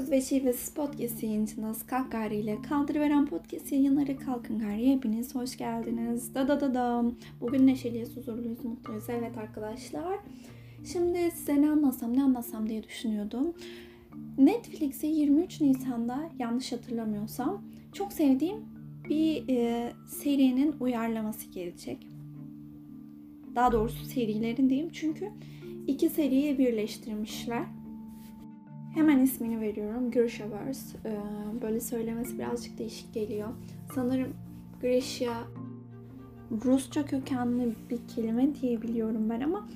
Huysuz ve Şivesiz Podcast yayıncınız Kalk Gari ile Kaldırıveren Podcast yayınları Kalkın Gari hepiniz hoş geldiniz. Da da da da. Bugün neşeliyiz, huzurluyuz, mutluyuz. Evet arkadaşlar. Şimdi size ne anlatsam ne anlatsam diye düşünüyordum. Netflix'e 23 Nisan'da yanlış hatırlamıyorsam çok sevdiğim bir e, serinin uyarlaması gelecek. Daha doğrusu serilerin diyeyim çünkü iki seriyi birleştirmişler. Hemen ismini veriyorum. Grishaverse. Ee, böyle söylemesi birazcık değişik geliyor. Sanırım Grisha Rusça kökenli bir kelime diye biliyorum ben ama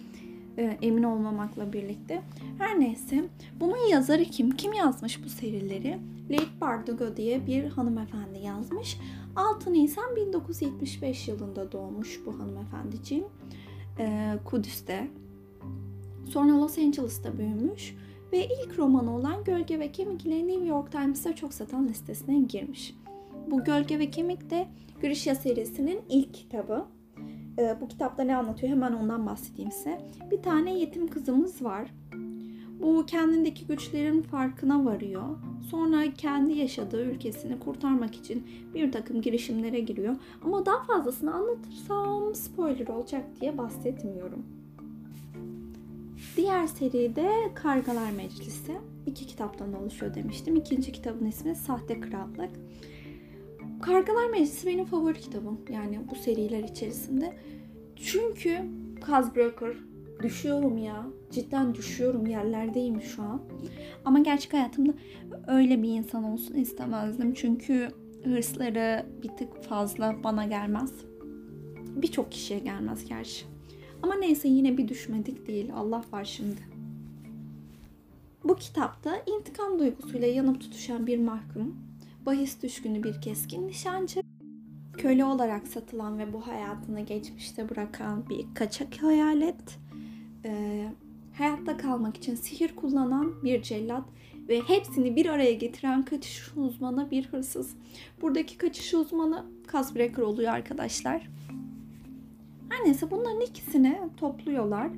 e, emin olmamakla birlikte. Her neyse bunun yazarı kim? Kim yazmış bu serileri? Lake Bardugo diye bir hanımefendi yazmış. 6 Nisan 1975 yılında doğmuş bu hanımefendiciğim. Ee, Kudüs'te. Sonra Los Angeles'ta büyümüş ve ilk romanı olan Gölge ve Kemik ile New York Times'ta çok satan listesine girmiş. Bu Gölge ve Kemik de Grisha serisinin ilk kitabı. Ee, bu kitapta ne anlatıyor hemen ondan bahsedeyim size. Bir tane yetim kızımız var. Bu kendindeki güçlerin farkına varıyor. Sonra kendi yaşadığı ülkesini kurtarmak için bir takım girişimlere giriyor. Ama daha fazlasını anlatırsam spoiler olacak diye bahsetmiyorum. Diğer seride Kargalar Meclisi. iki kitaptan oluşuyor demiştim. İkinci kitabın ismi Sahte Krallık. Kargalar Meclisi benim favori kitabım. Yani bu seriler içerisinde. Çünkü Kazbroker düşüyorum ya. Cidden düşüyorum. Yerlerdeyim şu an. Ama gerçek hayatımda öyle bir insan olsun istemezdim. Çünkü hırsları bir tık fazla bana gelmez. Birçok kişiye gelmez gerçi. Ama neyse yine bir düşmedik değil. Allah var şimdi. Bu kitapta intikam duygusuyla yanıp tutuşan bir mahkum, bahis düşkünü bir keskin nişancı, köle olarak satılan ve bu hayatını geçmişte bırakan bir kaçak hayalet, e, hayatta kalmak için sihir kullanan bir cellat ve hepsini bir araya getiren kaçış uzmanı bir hırsız. Buradaki kaçış uzmanı Casbreaker oluyor arkadaşlar. Her neyse bunların ikisini topluyorlar.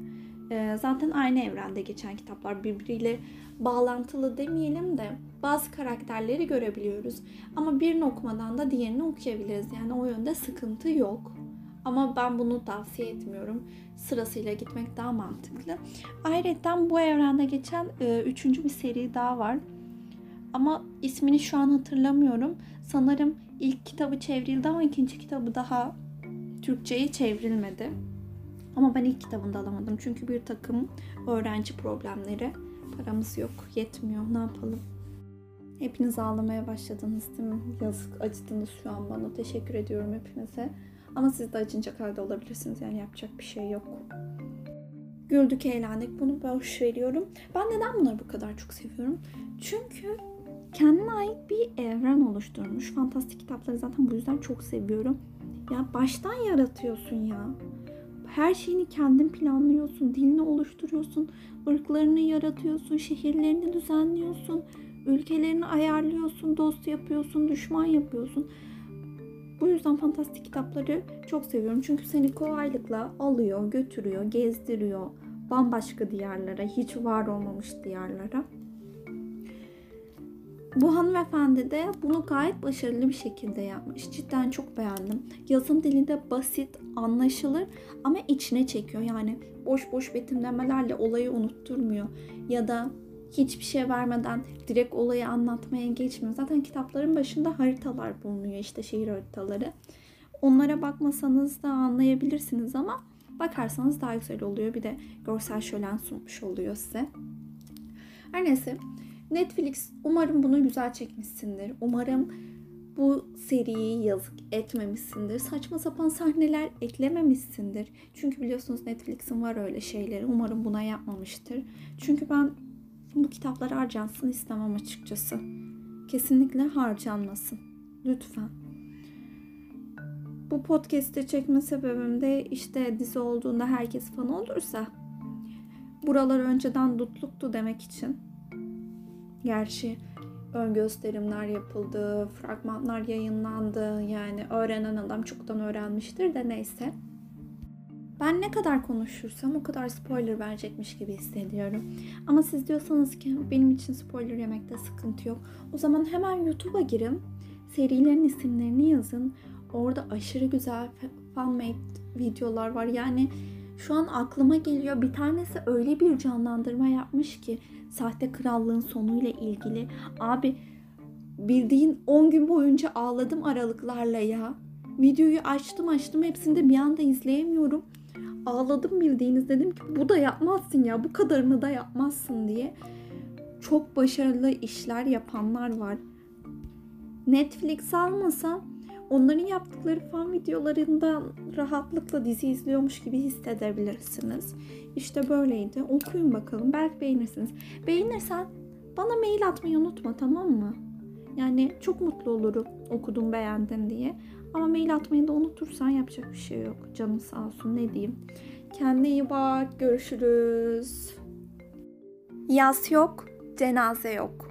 Ee, zaten aynı evrende geçen kitaplar birbiriyle bağlantılı demeyelim de bazı karakterleri görebiliyoruz. Ama birini okumadan da diğerini okuyabiliriz. Yani o yönde sıkıntı yok. Ama ben bunu tavsiye etmiyorum. Sırasıyla gitmek daha mantıklı. Ayrıca bu evrende geçen e, üçüncü bir seri daha var. Ama ismini şu an hatırlamıyorum. Sanırım ilk kitabı çevrildi ama ikinci kitabı daha Türkçe'ye çevrilmedi. Ama ben ilk kitabında alamadım. Çünkü bir takım öğrenci problemleri. Paramız yok, yetmiyor. Ne yapalım? Hepiniz ağlamaya başladınız değil mi? Yazık, acıdınız şu an bana. Teşekkür ediyorum hepinize. Ama siz de acınacak halde olabilirsiniz. Yani yapacak bir şey yok. Güldük, eğlendik. Bunu boş veriyorum. Ben neden bunları bu kadar çok seviyorum? Çünkü kendine ait bir evren oluşturmuş. Fantastik kitapları zaten bu yüzden çok seviyorum. Ya baştan yaratıyorsun ya. Her şeyini kendin planlıyorsun, dilini oluşturuyorsun, ırklarını yaratıyorsun, şehirlerini düzenliyorsun, ülkelerini ayarlıyorsun, dost yapıyorsun, düşman yapıyorsun. Bu yüzden fantastik kitapları çok seviyorum. Çünkü seni kolaylıkla alıyor, götürüyor, gezdiriyor bambaşka diyarlara, hiç var olmamış diyarlara. Bu hanımefendi de bunu gayet başarılı bir şekilde yapmış. Cidden çok beğendim. Yazım dilinde basit, anlaşılır ama içine çekiyor. Yani boş boş betimlemelerle olayı unutturmuyor. Ya da hiçbir şey vermeden direkt olayı anlatmaya geçmiyor. Zaten kitapların başında haritalar bulunuyor işte şehir haritaları. Onlara bakmasanız da anlayabilirsiniz ama bakarsanız daha güzel oluyor. Bir de görsel şölen sunmuş oluyor size. Her neyse Netflix umarım bunu güzel çekmişsindir. Umarım bu seriyi yazık etmemişsindir. Saçma sapan sahneler eklememişsindir. Çünkü biliyorsunuz Netflix'in var öyle şeyleri. Umarım buna yapmamıştır. Çünkü ben bu kitaplar harcansın istemem açıkçası. Kesinlikle harcanmasın. Lütfen. Bu podcast'te çekme sebebim de işte dizi olduğunda herkes fan olursa buralar önceden dutluktu demek için. Gerçi ön gösterimler yapıldı, fragmanlar yayınlandı. Yani öğrenen adam çoktan öğrenmiştir de neyse. Ben ne kadar konuşursam o kadar spoiler verecekmiş gibi hissediyorum. Ama siz diyorsanız ki benim için spoiler yemekte sıkıntı yok. O zaman hemen YouTube'a girin. Serilerin isimlerini yazın. Orada aşırı güzel fanmade videolar var. Yani şu an aklıma geliyor. Bir tanesi öyle bir canlandırma yapmış ki sahte krallığın sonuyla ilgili. Abi bildiğin 10 gün boyunca ağladım aralıklarla ya. Videoyu açtım açtım hepsini de bir anda izleyemiyorum. Ağladım bildiğiniz dedim ki bu da yapmazsın ya bu kadarını da yapmazsın diye. Çok başarılı işler yapanlar var. Netflix almasa onların yaptıkları fan videolarından rahatlıkla dizi izliyormuş gibi hissedebilirsiniz. İşte böyleydi. Okuyun bakalım. Belki beğenirsiniz. Beğenirsen bana mail atmayı unutma tamam mı? Yani çok mutlu olurum okudum beğendin diye. Ama mail atmayı da unutursan yapacak bir şey yok. Canın sağ olsun ne diyeyim. Kendine iyi bak. Görüşürüz. Yaz yok, cenaze yok.